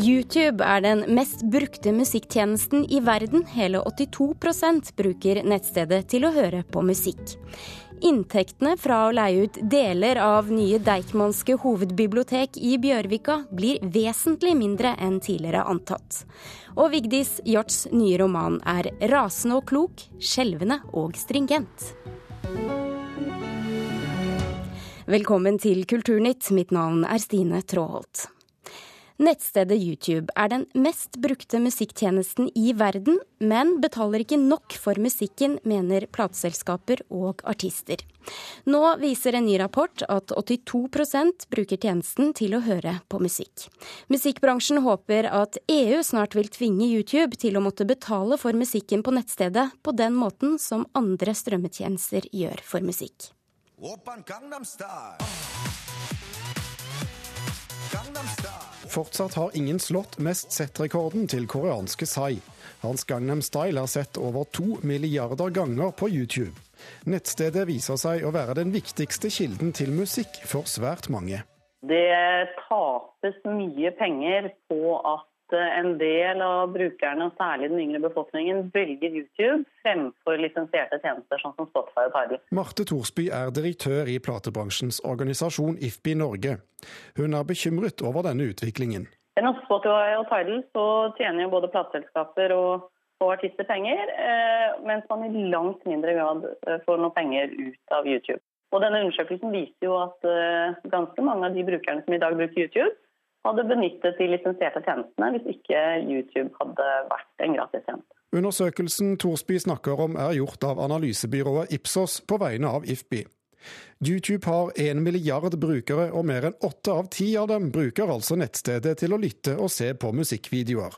YouTube er den mest brukte musikktjenesten i verden. Hele 82% bruker nettstedet til å høre på musikk. Inntektene fra å leie ut deler av nye Deichmanske hovedbibliotek i Bjørvika blir vesentlig mindre enn tidligere antatt. Og Vigdis Hjorts nye roman er rasende og klok, skjelvende og stringent. Velkommen til Kulturnytt. Mitt navn er Stine Tråholt. Nettstedet YouTube er den mest brukte musikktjenesten i verden, men betaler ikke nok for musikken, mener plateselskaper og artister. Nå viser en ny rapport at 82% bruker tjenesten til å høre på musikk. Musikkbransjen håper at EU snart vil tvinge YouTube til å måtte betale for musikken på nettstedet på den måten som andre strømmetjenester gjør for musikk. Open Gangnam Style. Fortsatt har ingen slått mest sett-rekorden til koreanske Psy. Hans Gangnam Style er sett over to milliarder ganger på YouTube. Nettstedet viser seg å være den viktigste kilden til musikk for svært mange. Det tapes mye penger på at en del av brukerne, og særlig den yngre befolkningen, velger YouTube fremfor lisensierte tjenester sånn som Spotify og Tidal. Marte Thorsby er direktør i platebransjens organisasjon IFBI Norge. Hun er bekymret over denne utviklingen. Gjennom Spotify og Tidal så tjener jo både plateselskaper og, og, artister penger, eh, mens man i langt mindre grad eh, får noe penger ut av YouTube. Og denne Undersøkelsen viser jo at eh, ganske mange av de brukerne som i dag bruker YouTube, hadde benyttet de lisensierte tjenestene hvis ikke YouTube hadde vært en gratis tjeneste. Undersøkelsen Thorsby snakker om er gjort av analysebyrået Ipsos på vegne av IFBI. YouTube har én milliard brukere, og mer enn åtte av ti av dem bruker altså nettstedet til å lytte og se på musikkvideoer.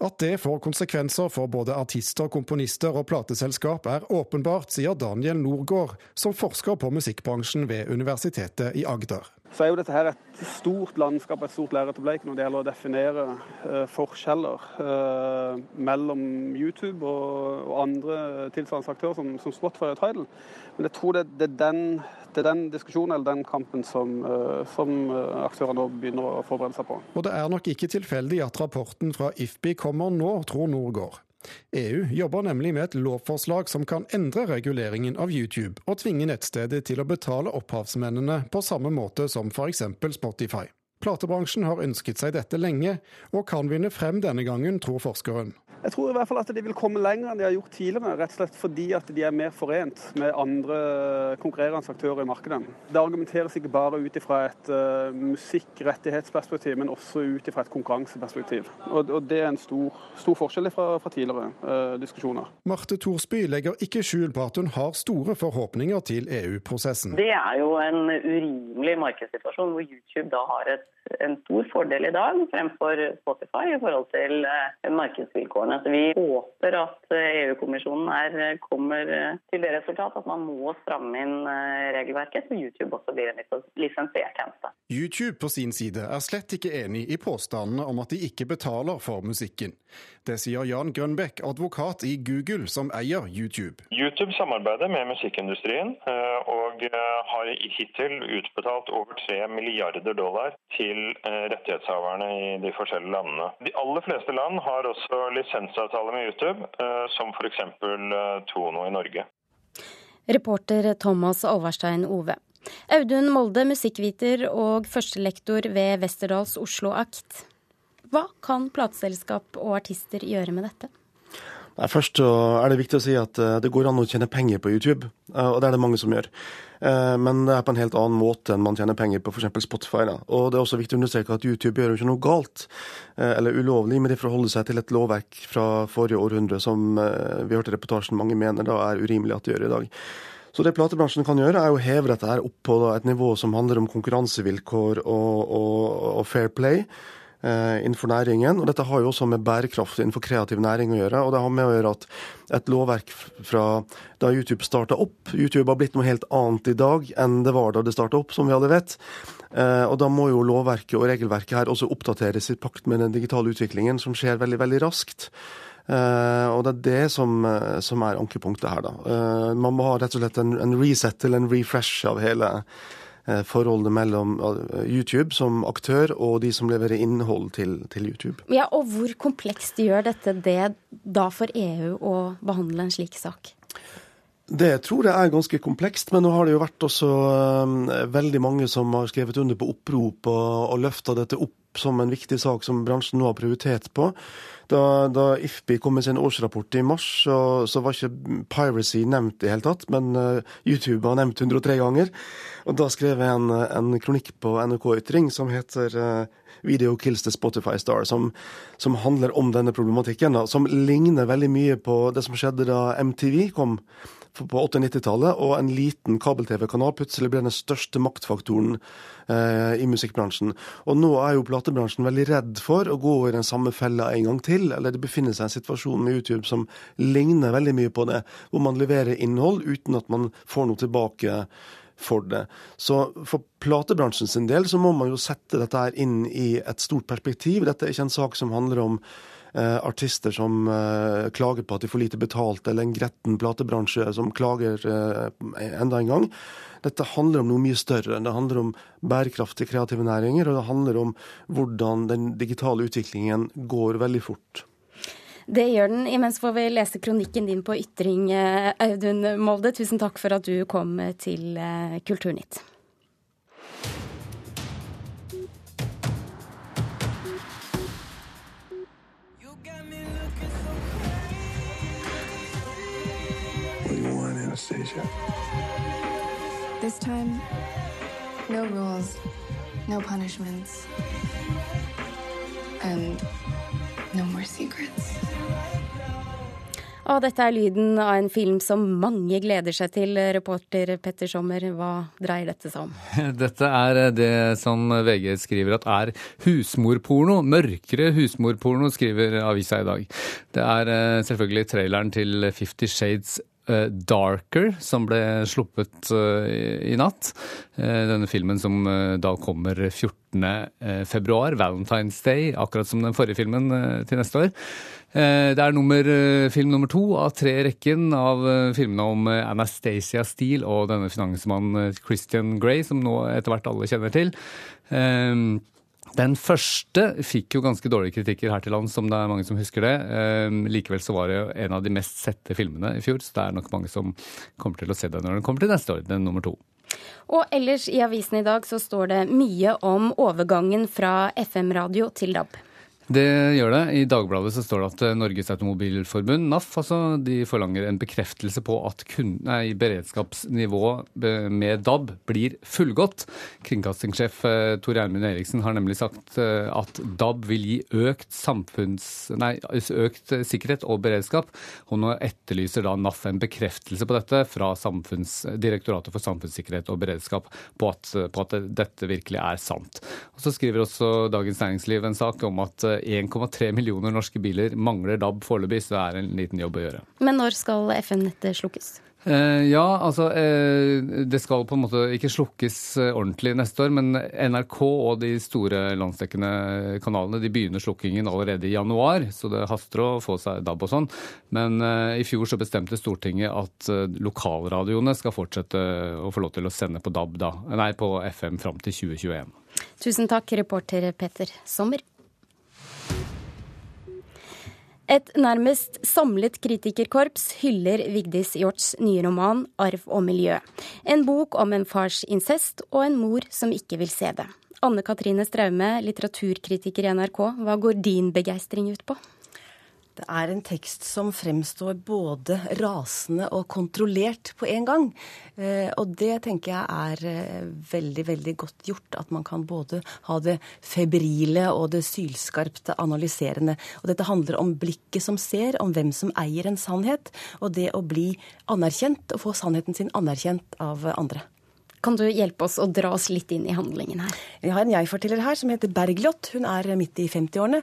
At det får konsekvenser for både artister, komponister og plateselskap er åpenbart, sier Daniel Norgård, som forsker på musikkbransjen ved Universitetet i Agder. Så er jo dette her et stort landskap, et stort lerret å bleke når det gjelder å definere uh, forskjeller uh, mellom YouTube og, og andre tilsvarende aktører som, som Spotify og Tidal. Men jeg tror det, det, er den, det, er den, diskusjonen eller den kampen som, uh, som aktørene nå begynner å forberede seg på. Og det er nok ikke tilfeldig at rapporten fra IFBI kommer nå, tror Norgård. EU jobber nemlig med et lovforslag som kan endre reguleringen av YouTube, og tvinge nettstedet til å betale opphavsmennene på samme måte som f.eks. Spotify. Platebransjen har ønsket seg dette lenge, og kan vinne frem denne gangen, tror forskeren. Jeg tror i hvert fall at de vil komme lenger enn de har gjort tidligere, rett og slett fordi at de er mer forent med andre konkurrerende aktører i markedet. Det argumenteres ikke bare ut fra et uh, musikkrettighetsperspektiv, men også ut fra et konkurranseperspektiv. Og, og, Det er en stor, stor forskjell fra, fra tidligere uh, diskusjoner. Marte Thorsby legger ikke skjul på at hun har store forhåpninger til EU-prosessen. Det er jo en urimelig markedssituasjon hvor YouTube da har et en stor fordel i dag fremfor Spotify i forhold til eh, markedsvilkårene. Så vi håper at EU-kommisjonen eh, kommer eh, til det resultat at man må stramme inn regelverket, så YouTube også blir en lisensiert tjeneste. YouTube på sin side er slett ikke enig i påstandene om at de ikke betaler for musikken. Det sier Jan Grønbekk, advokat i Google, som eier YouTube. YouTube samarbeider med musikkindustrien og har hittil utbetalt over 3 milliarder dollar til Eh, rettighetshaverne i de forskjellige landene. De aller fleste land har også lisensavtaler med YouTube, eh, som f.eks. Eh, Tono i Norge. Reporter Thomas Alvarstein Ove. Audun Molde, musikkviter og førstelektor ved Westerdals Oslo Akt. Hva kan plateselskap og artister gjøre med dette? Først er det viktig å si at det går an å tjene penger på YouTube, og det er det mange som gjør. Eh, men det er på en helt annen måte enn man tjener penger på f.eks. Spotify. Da. Og det er også viktig å understreke at YouTube gjør jo ikke noe galt eh, eller ulovlig, men de forholder seg til et lovverk fra forrige århundre som eh, vi hørte i reportasjen mange mener da er urimelig at de gjør i dag. Så det platebransjen kan gjøre, er å heve dette her opp på et nivå som handler om konkurransevilkår og, og, og fair play. Eh, innenfor næringen. Og dette har jo også med bærekraft innenfor kreativ næring å gjøre. Og det har med å gjøre at et lovverk fra da YouTube starta opp YouTube har blitt noe helt annet i dag enn det var da det starta opp, som vi alle vet. Eh, og da må jo lovverket og regelverket her også oppdateres i pakt med den digitale utviklingen, som skjer veldig, veldig raskt. Uh, og det er det som, som er ankepunktet her, da. Uh, man må ha rett og slett en, en reset til en refresh av hele, forholdet mellom YouTube som aktør og de som leverer innhold til, til YouTube. Ja, Og hvor komplekst gjør dette det da for EU å behandle en slik sak? Det tror jeg er ganske komplekst, men nå har det jo vært også um, veldig mange som har skrevet under på opprop og, og løfta dette opp som en viktig sak som bransjen nå har prioritet på. Da, da IFPI kom med sin årsrapport i mars, så, så var ikke piracy nevnt i det hele tatt, men uh, YouTube var nevnt 103 ganger. Og da skrev jeg en, en kronikk på NRK Ytring som heter uh, Video Kills the Spotify Star, som, som handler om denne problematikken. Da, som ligner veldig mye på det som skjedde da MTV kom på 80-90-tallet, og en liten kabel-TV-kanal plutselig ble den største maktfaktoren eh, i musikkbransjen. Og nå er jo platebransjen veldig redd for å gå i den samme fella en gang til, eller det befinner seg en situasjon med YouTube som ligner veldig mye på det, hvor man leverer innhold uten at man får noe tilbake for det. Så for platebransjen sin del så må man jo sette dette her inn i et stort perspektiv. Dette er ikke en sak som handler om artister som eh, klager på at de får lite betalt, eller en gretten platebransje som klager eh, enda en gang. Dette handler om noe mye større. Det handler om bærekraftige kreative næringer, og det handler om hvordan den digitale utviklingen går veldig fort. Det gjør den. Imens får vi lese kronikken din på Ytring, Audun Molde. Tusen takk for at du kom til Kulturnytt. Anastasia. This time, no rules, no punishments, and no more secrets. Og dette er lyden av en film som mange gleder seg til. Reporter Petter Sommer, hva dreier dette seg om? Dette er det som VG skriver at er husmorporno. Mørkere husmorporno, skriver avisa i dag. Det er eh, selvfølgelig traileren til Fifty Shades Eh, Darker, som ble sluppet eh, i natt. Eh, denne filmen som da kommer 14. februar, Valentine's Day, akkurat som den forrige filmen til neste år. Det er nummer, film nummer to av tre i rekken av filmene om Anastacia Steele og denne finansmannen Christian Grey, som nå etter hvert alle kjenner til. Den første fikk jo ganske dårlige kritikker her til lands, som det er mange som husker det. Ehm, likevel så var det en av de mest sette filmene i fjor, så det er nok mange som kommer til å se den når den kommer til neste år, den nummer to. Og ellers i avisen i dag så står det mye om overgangen fra FM-radio til DAB. Det gjør det. I Dagbladet så står det at eh, Norges Automobilforbund, NAF, altså, de forlanger en bekreftelse på at nei, beredskapsnivået med DAB blir fullgodt. Kringkastingssjef eh, Tor Gjermund Eriksen har nemlig sagt eh, at DAB vil gi økt, nei, økt sikkerhet og beredskap. Og nå etterlyser da NAF en bekreftelse på dette fra Direktoratet for samfunnssikkerhet og beredskap på at, på at dette virkelig er sant. Og Så skriver også Dagens Næringsliv en sak om at 1,3 millioner norske biler mangler DAB foreløpig, så det er en liten jobb å gjøre. Men når skal FM-nettet slukkes? Eh, ja, altså eh, Det skal på en måte ikke slukkes eh, ordentlig neste år, men NRK og de store landsdekkende kanalene de begynner slukkingen allerede i januar, så det haster å få seg DAB og sånn. Men i fjor så bestemte Stortinget at lokalradioene skal fortsette å få lov til å sende på DAB da, nei, på FM fram til 2021. Tusen takk, reporter Petter Sommer. Et nærmest samlet kritikerkorps hyller Vigdis Hjorts nye roman 'Arv og miljø'. En bok om en fars incest og en mor som ikke vil se det. Anne Katrine Straume, litteraturkritiker i NRK, hva går din begeistring ut på? Det er en tekst som fremstår både rasende og kontrollert på en gang. Eh, og det tenker jeg er eh, veldig, veldig godt gjort. At man kan både ha det febrile og det sylskarpte analyserende. Og dette handler om blikket som ser, om hvem som eier en sannhet. Og det å bli anerkjent og få sannheten sin anerkjent av andre. Kan du hjelpe oss å dra oss litt inn i handlingen her? Vi har en jeg-forteller her som heter Bergljot. Hun er midt i 50-årene.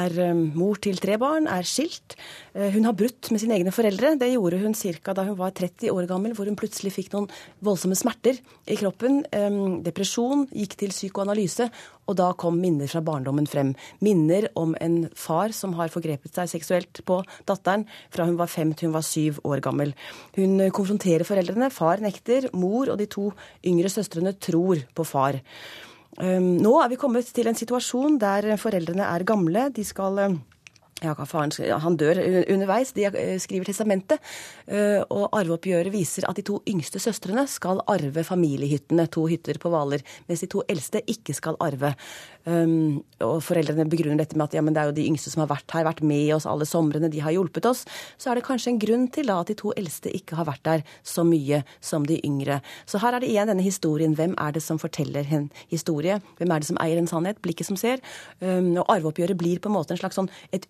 Er um, mor til tre barn, er skilt. Uh, hun har brutt med sine egne foreldre. Det gjorde hun ca. da hun var 30 år gammel, hvor hun plutselig fikk noen voldsomme smerter i kroppen. Um, depresjon, gikk til psykoanalyse Og da kom minner fra barndommen frem. Minner om en far som har forgrepet seg seksuelt på datteren fra hun var fem til hun var syv år gammel. Hun konfronterer foreldrene. Far nekter. Mor og de to yngre søstrene tror på far. Nå er vi kommet til en situasjon der foreldrene er gamle. De skal ja, faren, han dør underveis. De eh, skriver testamentet. Eh, og arveoppgjøret viser at de to yngste søstrene skal arve familiehyttene, to hytter på Hvaler, mens de to eldste ikke skal arve. Um, og foreldrene begrunner dette med at ja, men det er jo de yngste som har vært her, vært med oss alle somrene, de har hjulpet oss. Så er det kanskje en grunn til da at de to eldste ikke har vært der så mye som de yngre. Så her er det igjen denne historien. Hvem er det som forteller en historie? Hvem er det som eier en sannhet? Blikket som ser. Um, og arveoppgjøret blir på en måte en slags sånn et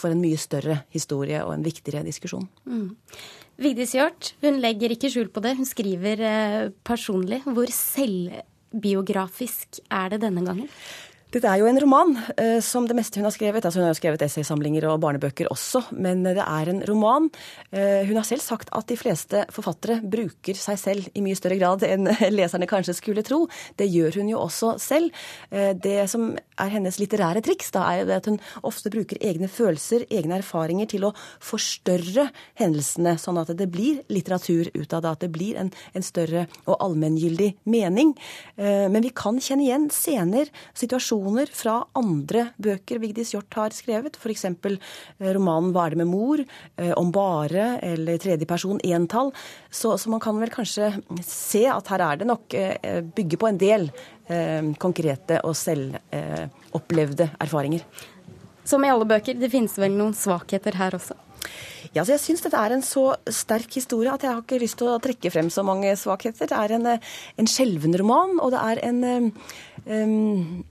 for en mye større historie og en viktigere diskusjon. Mm. Vigdis Hjort hun legger ikke skjul på det. Hun skriver eh, personlig. Hvor selvbiografisk er det denne gangen? Dette er jo en roman, eh, som det meste hun har skrevet. Altså hun har jo skrevet essaysamlinger og barnebøker også, men det er en roman. Eh, hun har selv sagt at de fleste forfattere bruker seg selv i mye større grad enn leserne kanskje skulle tro. Det gjør hun jo også selv. Eh, det som er hennes litterære triks, da er at hun ofte bruker egne følelser, egne erfaringer, til å forstørre hendelsene, sånn at det blir litteratur ut av det. At det blir en, en større og allmenngyldig mening. Men vi kan kjenne igjen scener, situasjoner inspirasjoner fra andre bøker Vigdis Hjorth har skrevet, f.eks. Eh, romanen 'Hva er det med mor?', eh, om bare eller tredjeperson entall. Så, så man kan vel kanskje se at her er det nok eh, bygge på en del konkrete og selvopplevde erfaringer. Som i alle bøker, det finnes vel noen svakheter her også? Ja, så Jeg syns dette er en så sterk historie at jeg har ikke lyst til å trekke frem så mange svakheter. Det er en, en skjelven roman, og det er en um,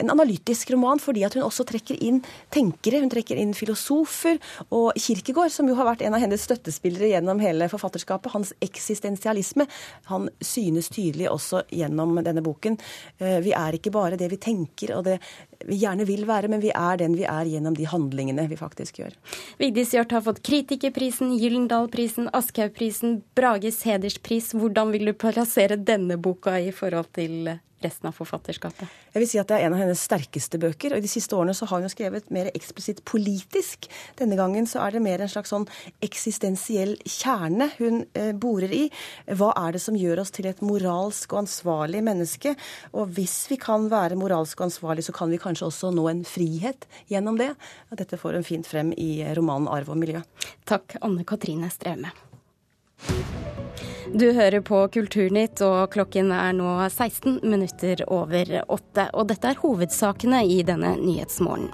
en analytisk roman fordi at hun også trekker inn tenkere, hun trekker inn filosofer. Og Kirkegård, som jo har vært en av hennes støttespillere gjennom hele forfatterskapet, hans eksistensialisme, han synes tydelig også gjennom denne boken. Eh, vi er ikke bare det vi tenker og det vi gjerne vil være, men vi er den vi er gjennom de handlingene vi faktisk gjør. Vigdis Hjorth har fått Kritikerprisen, Gyllendalprisen, Aschehougprisen, Brages hederspris. Hvordan vil du plassere denne boka i forhold til resten av forfatterskapet? Jeg vil si at Det er en av hennes sterkeste bøker. og I de siste årene så har hun jo skrevet mer eksplisitt politisk. Denne gangen så er det mer en slags sånn eksistensiell kjerne hun eh, borer i. Hva er det som gjør oss til et moralsk og ansvarlig menneske? Og hvis vi kan være moralsk og ansvarlig, så kan vi kanskje også nå en frihet gjennom det. Og dette får hun fint frem i romanen 'Arv og miljø'. Takk, Anne Katrine Straume. Du hører på Kulturnytt, og klokken er nå 16 minutter over åtte. Og dette er hovedsakene i denne Nyhetsmorgen.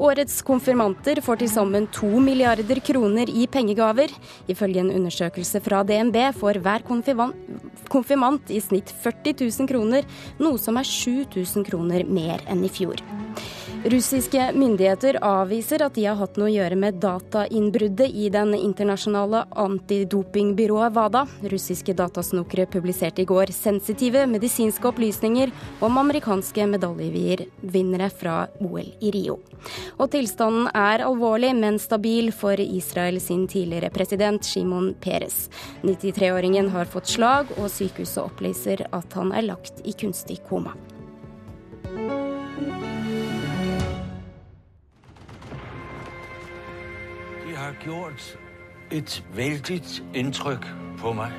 Årets konfirmanter får til sammen to milliarder kroner i pengegaver. Ifølge en undersøkelse fra DNB får hver konfirmant i snitt 40 000 kroner, noe som er 7000 kroner mer enn i fjor. Russiske myndigheter avviser at de har hatt noe å gjøre med datainnbruddet i den internasjonale antidopingbyrået WADA. Russiske datasnokere publiserte i går sensitive medisinske opplysninger om amerikanske medaljevinnere fra OL i Rio. Og tilstanden er alvorlig, men stabil for Israel sin tidligere president Shimon Peres. 93-åringen har fått slag, og sykehuset opplyser at han er lagt i kunstig koma. Har gjort et veldig indtryk på meg.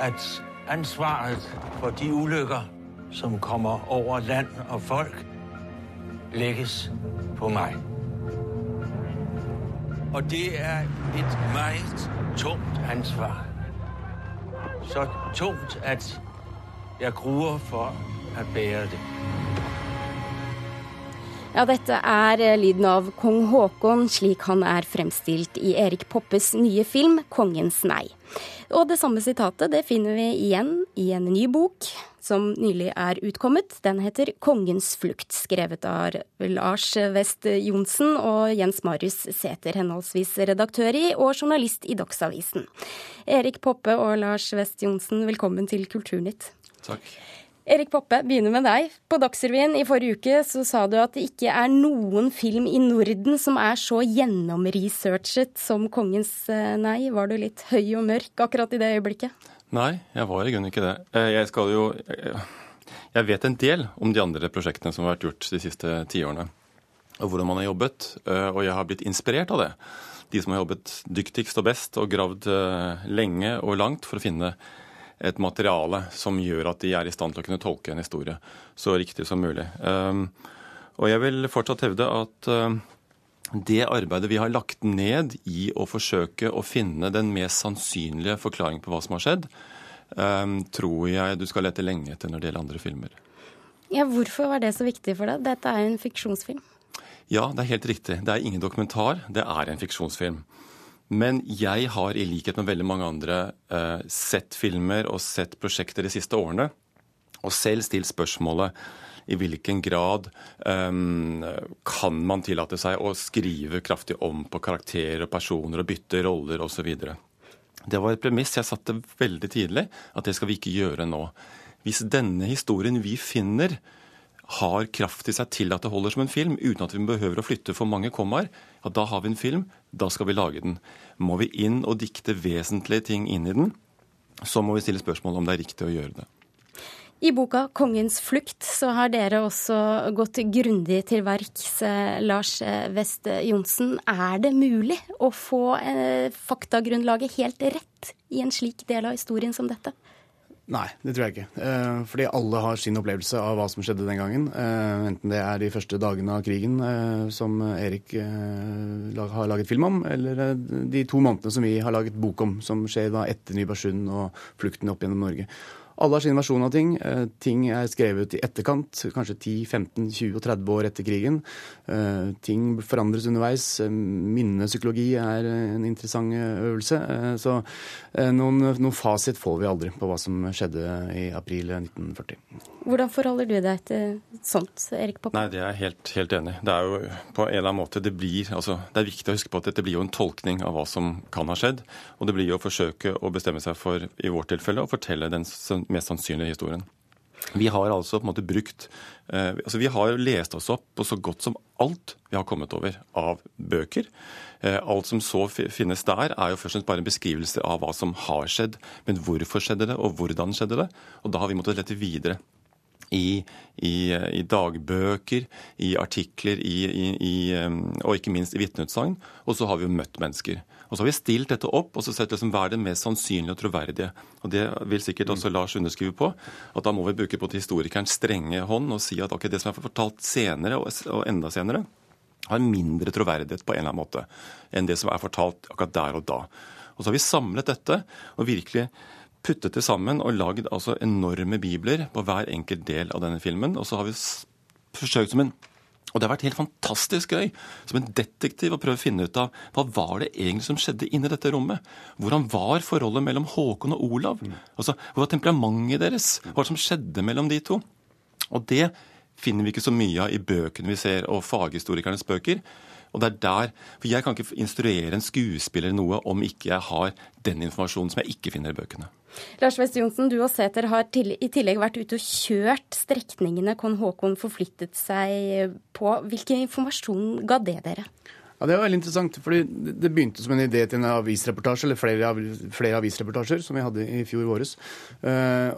At ansvaret for de ulykker, som kommer over land og folk, lægges på meg. Og det er et meget tungt ansvar. Så tungt, at jeg gruer for at bære det. Ja, dette er eh, lyden av kong Haakon slik han er fremstilt i Erik Poppes nye film 'Kongens nei'. Og det samme sitatet det finner vi igjen i en ny bok som nylig er utkommet. Den heter 'Kongens flukt', skrevet av Lars West Johnsen og Jens Marius Sæther, henholdsvis redaktør i og journalist i Dagsavisen. Erik Poppe og Lars West Johnsen, velkommen til Kulturnytt. Takk. Erik Poppe, begynner med deg. På Dagsrevyen i forrige uke så sa du at det ikke er noen film i Norden som er så gjennomresearchet som 'Kongens eh, nei'. Var du litt høy og mørk akkurat i det øyeblikket? Nei, jeg var i grunnen ikke det. Eh, jeg skal jo Jeg vet en del om de andre prosjektene som har vært gjort de siste tiårene. Og hvordan man har jobbet. Og jeg har blitt inspirert av det. De som har jobbet dyktigst og best og gravd lenge og langt for å finne et materiale som gjør at de er i stand til å kunne tolke en historie så riktig som mulig. Og jeg vil fortsatt hevde at det arbeidet vi har lagt ned i å forsøke å finne den mest sannsynlige forklaringen på hva som har skjedd, tror jeg du skal lete lenge etter når det gjelder andre filmer. Ja, Hvorfor var det så viktig for deg? Dette er jo en fiksjonsfilm. Ja, det er helt riktig. Det er ingen dokumentar, det er en fiksjonsfilm. Men jeg har i likhet med veldig mange andre eh, sett filmer og sett prosjekter de siste årene, og selv stilt spørsmålet i hvilken grad um, kan man tillate seg å skrive kraftig om på karakterer og personer og bytte roller osv. Det var et premiss jeg satte veldig tidlig, at det skal vi ikke gjøre nå. Hvis denne historien vi finner, har kraft i seg til at det holder som en film, uten at vi behøver å flytte for mange kommaer, ja, da har vi en film. Da skal vi lage den. Må vi inn og dikte vesentlige ting inn i den, så må vi stille spørsmål om det er riktig å gjøre det. I boka 'Kongens flukt' så har dere også gått grundig til verks, eh, Lars West Johnsen. Er det mulig å få eh, faktagrunnlaget helt rett i en slik del av historien som dette? Nei, det tror jeg ikke. Eh, fordi alle har sin opplevelse av hva som skjedde den gangen. Eh, enten det er de første dagene av krigen, eh, som Erik har laget film om, eller de to månedene som vi har laget bok om, som skjer da etter Nybergsund og flukten opp gjennom Norge. Alle har sin versjon av ting. Eh, ting er skrevet i etterkant, kanskje 10-15-20 og 30 år etter krigen. Eh, ting forandres underveis. Eh, Minnepsykologi er en interessant øvelse. Så noen, noen fasit får vi aldri på hva som skjedde i april 1940. Hvordan forholder du deg til sånt, Erik Poppe? Nei, Det er jeg helt, helt enig Det er jo på en eller annen måte det blir altså, Det er viktig å huske på at dette blir jo en tolkning av hva som kan ha skjedd. Og det blir jo å forsøke å bestemme seg for, i vårt tilfelle, å fortelle den mest sannsynlige historien. Vi har altså på en måte brukt eh, altså Vi har lest oss opp på så godt som alt vi har kommet over av bøker. Eh, alt som så finnes der, er jo først og fremst bare en beskrivelse av hva som har skjedd. Men hvorfor skjedde det, og hvordan skjedde det? Og da har vi måttet lette videre i, i, i dagbøker, i artikler i, og ikke minst i vitneutsagn. Og så har vi jo møtt mennesker. Og så har vi stilt dette opp og så sett liksom hva er det mest sannsynlige og troverdige. Og Det vil sikkert også Lars underskrive på. at Da må vi bruke på historikerens strenge hånd og si at okay, det som er fortalt senere, og enda senere, har mindre troverdighet på en eller annen måte enn det som er fortalt akkurat der og da. Og så har vi samlet dette og virkelig puttet det sammen og lagd altså enorme bibler på hver enkelt del av denne filmen. Og så har vi forsøkt som en og det har vært helt fantastisk gøy som en detektiv å prøve å finne ut av hva var det egentlig som skjedde inni dette rommet. Hvordan var forholdet mellom Håkon og Olav? Mm. Altså, Hva var temperamentet deres? Hva var det som skjedde mellom de to? Og det finner vi ikke så mye av i bøkene vi ser, og faghistorikernes bøker. Og det er der, For jeg kan ikke instruere en skuespiller noe om ikke jeg har den informasjonen som jeg ikke finner i bøkene. Lars West Johnsen, du og Sæter har til, i tillegg vært ute og kjørt strekningene kong Haakon forflyttet seg på. Hvilken informasjon ga det dere? Ja, Det var veldig interessant. fordi Det begynte som en idé til en avisreportasje, eller flere, flere avisreportasjer som vi hadde i fjor våres. Uh,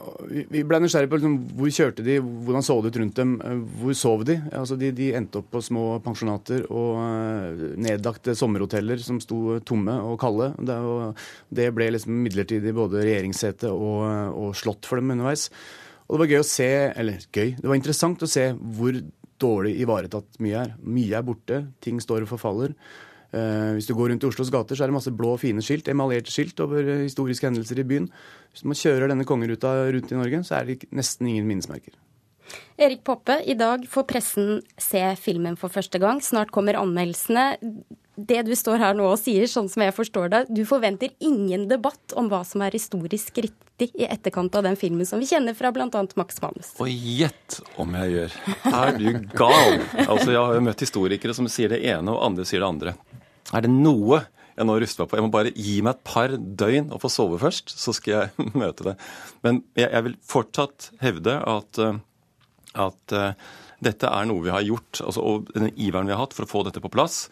vi ble nysgjerrige på liksom, hvor kjørte de, hvordan så det ut rundt dem, uh, hvor sov de? Altså, de? de? endte opp på små pensjonater og uh, nedlagte sommerhoteller som sto tomme og kalde. Det, og det ble liksom midlertidig både regjeringssete og, og slott for dem underveis. Og det var gøy å se, eller gøy, det var interessant å se hvor dårlig ivaretatt mye er. Mye er borte, ting står og forfaller. Uh, hvis du går rundt i Oslos gater, så er det masse blå, fine skilt, emaljerte skilt over uh, historiske hendelser i byen. Hvis man kjører denne kongeruta rundt i Norge, så er det nesten ingen minnesmerker. Erik Poppe, i dag får pressen se filmen for første gang. Snart kommer anmeldelsene det du står her nå og sier, sånn som jeg forstår det, du forventer ingen debatt om hva som er historisk riktig i etterkant av den filmen som vi kjenner fra bl.a. Max Manus. Og gjett om jeg gjør. Er du gal? Altså, Jeg har jo møtt historikere som sier det ene, og andre sier det andre. Er det noe jeg nå ruster meg på. Jeg må bare gi meg et par døgn og få sove først, så skal jeg møte det. Men jeg, jeg vil fortsatt hevde at, at Dette er noe vi har gjort, altså, og den iveren vi har hatt for å få dette på plass.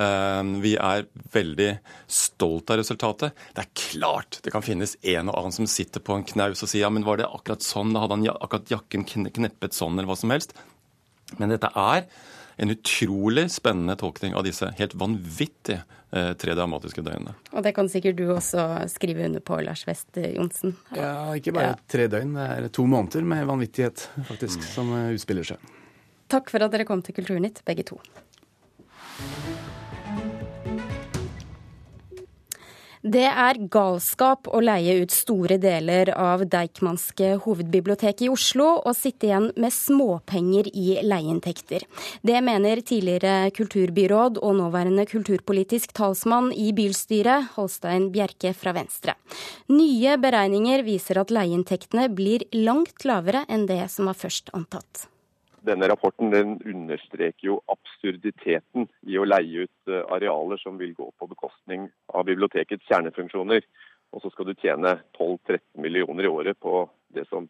Eh, vi er veldig stolt av resultatet. Det er klart det kan finnes en og annen som sitter på en knaus og sier ja, men var det akkurat sånn, da hadde han akkurat jakken kneppet sånn, eller hva som helst. Men dette er en utrolig spennende tolkning av disse helt vanvittige eh, tre dramatiske døgnene. Og det kan sikkert du også skrive under på, Lars West Johnsen? Ja, ikke bare ja. tre døgn, det er to måneder med vanvittighet faktisk, mm. som eh, utspiller seg. Takk for at dere kom til Kulturnytt, begge to. Det er galskap å leie ut store deler av Deichmanske hovedbibliotek i Oslo og sitte igjen med småpenger i leieinntekter. Det mener tidligere kulturbyråd og nåværende kulturpolitisk talsmann i bystyret, Holstein Bjerke fra Venstre. Nye beregninger viser at leieinntektene blir langt lavere enn det som var først antatt. Denne rapporten den understreker jo absurditeten i å leie ut eh, arealer som vil gå på bekostning av bibliotekets kjernefunksjoner. Og så skal du tjene 12-13 millioner i året på det som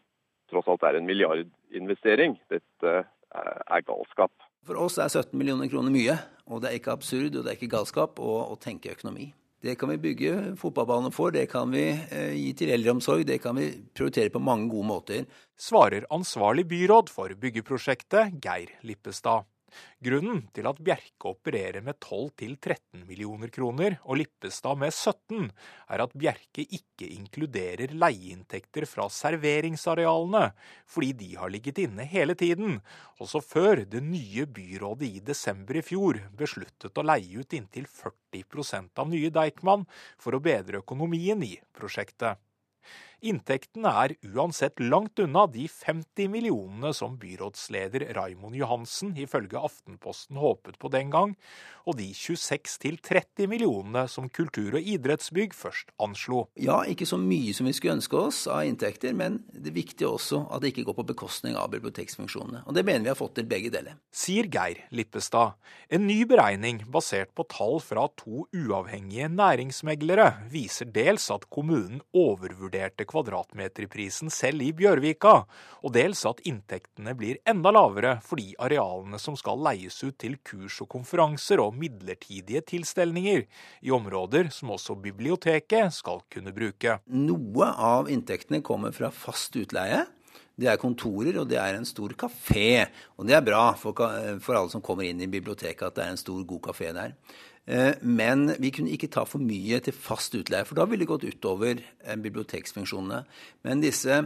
tross alt er en milliardinvestering. Dette er galskap. For oss er 17 millioner kroner mye, og det er ikke absurd og det er ikke galskap å, å tenke økonomi. Det kan vi bygge fotballbane for, det kan vi eh, gi til eldreomsorg, det kan vi prioritere på mange gode måter. Svarer ansvarlig byråd for byggeprosjektet, Geir Lippestad. Grunnen til at Bjerke opererer med 12-13 millioner kroner og Lippestad med 17, er at Bjerke ikke inkluderer leieinntekter fra serveringsarealene, fordi de har ligget inne hele tiden, også før det nye byrådet i desember i fjor besluttet å leie ut inntil 40% av nye Deichman for å bedre økonomien i prosjektet. Inntektene er uansett langt unna de 50 millionene som byrådsleder Raimond Johansen ifølge Aftenposten håpet på den gang, og de 26-30 millionene som kultur- og idrettsbygg først anslo. Ja, ikke så mye som vi skulle ønske oss av inntekter, men det er viktig også at det ikke går på bekostning av biblioteksfunksjonene. Og det mener vi har fått til begge deler. Sier Geir Lippestad. En ny beregning basert på tall fra to uavhengige næringsmeglere viser dels at kommunen overvurderte kvadratmeterprisen selv i Bjørvika, og dels at inntektene blir enda lavere fordi arealene som skal leies ut til kurs og konferanser og midlertidige tilstelninger i områder som også biblioteket skal kunne bruke. Noe av inntektene kommer fra fast utleie. Det er kontorer, og det er en stor kafé. Og det er bra for, for alle som kommer inn i biblioteket, at det er en stor, god kafé der. Eh, men vi kunne ikke ta for mye til fast utleie, for da ville det gått utover eh, biblioteksfunksjonene. Men disse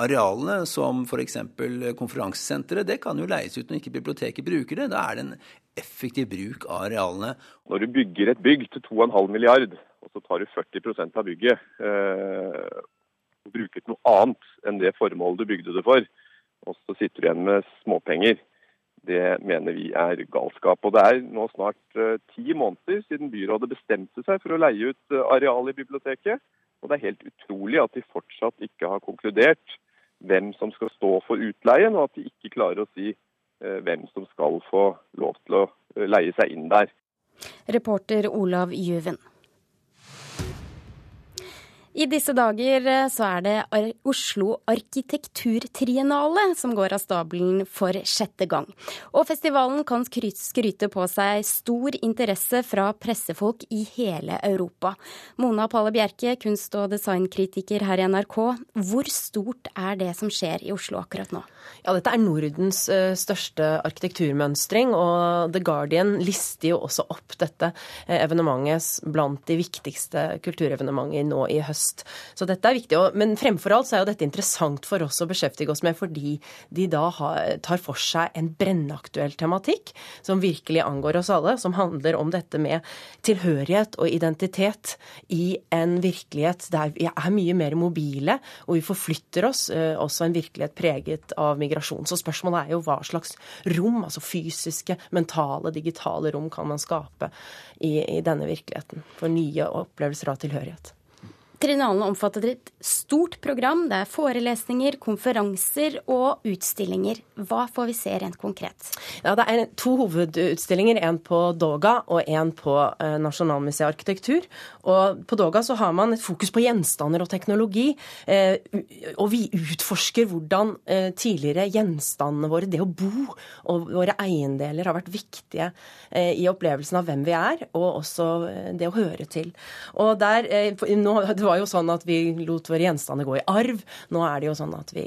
arealene, som f.eks. konferansesenteret, det kan jo leies ut når ikke biblioteket bruker det. Da er det en effektiv bruk av arealene. Når du bygger et bygg til 2,5 milliard, og så tar du 40 av bygget eh, og bruker til noe annet enn det formålet du bygde det for, og så sitter du igjen med småpenger, det mener vi er galskap. Og Det er nå snart uh, ti måneder siden byrådet bestemte seg for å leie ut uh, areal i biblioteket. Og det er helt utrolig at de fortsatt ikke har konkludert hvem som skal stå for utleien, og at de ikke klarer å si uh, hvem som skal få lov til å leie seg inn der. Reporter Olav Juven. I disse dager eh, så er det Oslo arkitekturtriennale som går av stabelen for sjette gang. Og festivalen kan skryte på seg stor interesse fra pressefolk i hele Europa. Mona Palle Bjerke, kunst- og designkritiker her i NRK. Hvor stort er det som skjer i Oslo akkurat nå? Ja, dette er Nordens eh, største arkitekturmønstring, og The Guardian lister jo også opp dette eh, evenementet blant de viktigste kulturevenementer nå i høst høst. Så dette er viktig. Men fremfor alt så er jo dette interessant for oss å beskjeftige oss med, fordi de da tar for seg en brennaktuell tematikk som virkelig angår oss alle, som handler om dette med tilhørighet og identitet i en virkelighet der vi er mye mer mobile, og vi forflytter oss, eh, også en virkelighet preget av migrasjon. Så spørsmålet er jo hva slags rom, altså fysiske, mentale, digitale rom, kan man skape i, i denne virkeligheten for nye opplevelser av tilhørighet. Triennalen omfatter et stort program. Det er forelesninger, konferanser og utstillinger. Hva får vi se rent konkret? Ja, Det er to hovedutstillinger. En på Doga og en på eh, Nasjonalmuseet arkitektur. Og På Doga så har man et fokus på gjenstander og teknologi. Eh, og vi utforsker hvordan eh, tidligere gjenstandene våre, det å bo og våre eiendeler, har vært viktige i opplevelsen av hvem vi er, og også det å høre til. Og der, nå, det var jo sånn at vi lot våre gjenstander gå i arv. Nå er det jo sånn at vi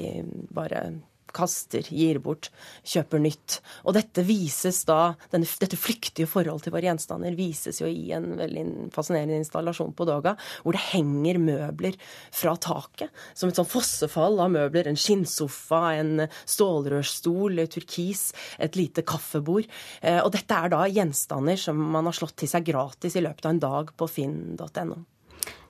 bare kaster, gir bort, kjøper nytt. Og dette vises da, denne, dette flyktige forholdet til våre gjenstander vises jo i en veldig fascinerende installasjon på Doga, hvor det henger møbler fra taket. Som et sånn fossefall av møbler. En skinnsofa, en stålrørsstol, turkis, et lite kaffebord. Eh, og dette er da gjenstander som man har slått til seg gratis i løpet av en dag på finn.no.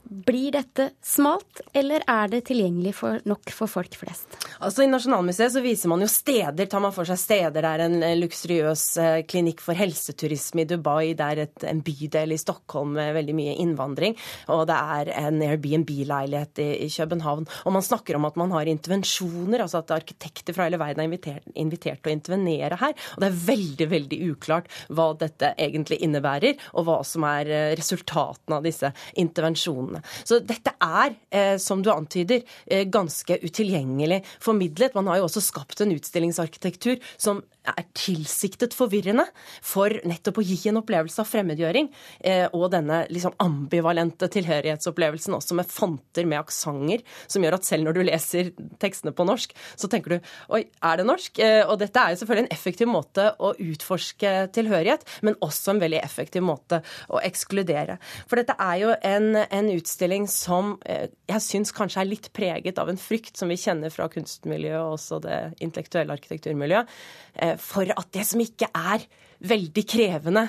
Blir dette smalt, eller er det tilgjengelig for nok for folk flest? Altså I Nasjonalmuseet så viser man jo steder, tar man for seg steder. Det er en luksuriøs eh, klinikk for helseturisme i Dubai, det er et, en bydel i Stockholm med veldig mye innvandring, og det er en Airbnb-leilighet i, i, København. Og man snakker om at man har intervensjoner, altså at arkitekter fra hele verden er invitert, invitert til å intervenere her. Og det er veldig, veldig uklart hva dette egentlig innebærer, og hva som er eh, resultatene av disse intervensjonene landet. Så dette er, eh, som du antyder, eh, ganske utilgjengelig formidlet. Man har jo også skapt en utstillingsarkitektur som er tilsiktet forvirrende for nettopp å gi en opplevelse av fremmedgjøring. Eh, og denne liksom ambivalente tilhørighetsopplevelsen også med fonter med aksenter, som gjør at selv når du leser tekstene på norsk, så tenker du oi, er det norsk? Og dette er jo selvfølgelig en effektiv måte å utforske tilhørighet, men også en veldig effektiv måte å ekskludere. For dette er jo en, en utstilling som eh, jeg syns kanskje er litt preget av en frykt som vi kjenner fra kunstmiljøet og også det intellektuelle arkitekturmiljøet, eh, for at det som ikke er veldig krevende,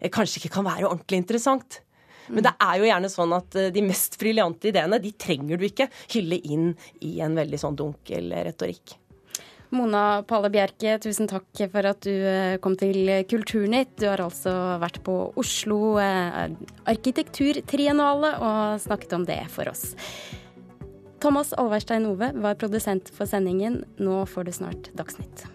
eh, kanskje ikke kan være ordentlig interessant. Men det er jo gjerne sånn at de mest briljante ideene de trenger du ikke hylle inn i en veldig sånn dunkel retorikk. Mona Palle Bjerke, tusen takk for at du eh, kom til Kulturnytt. Du har altså vært på Oslo eh, arkitekturtriennale og snakket om det for oss. Thomas Alverstein Ove var produsent for sendingen. Nå får du snart Dagsnytt.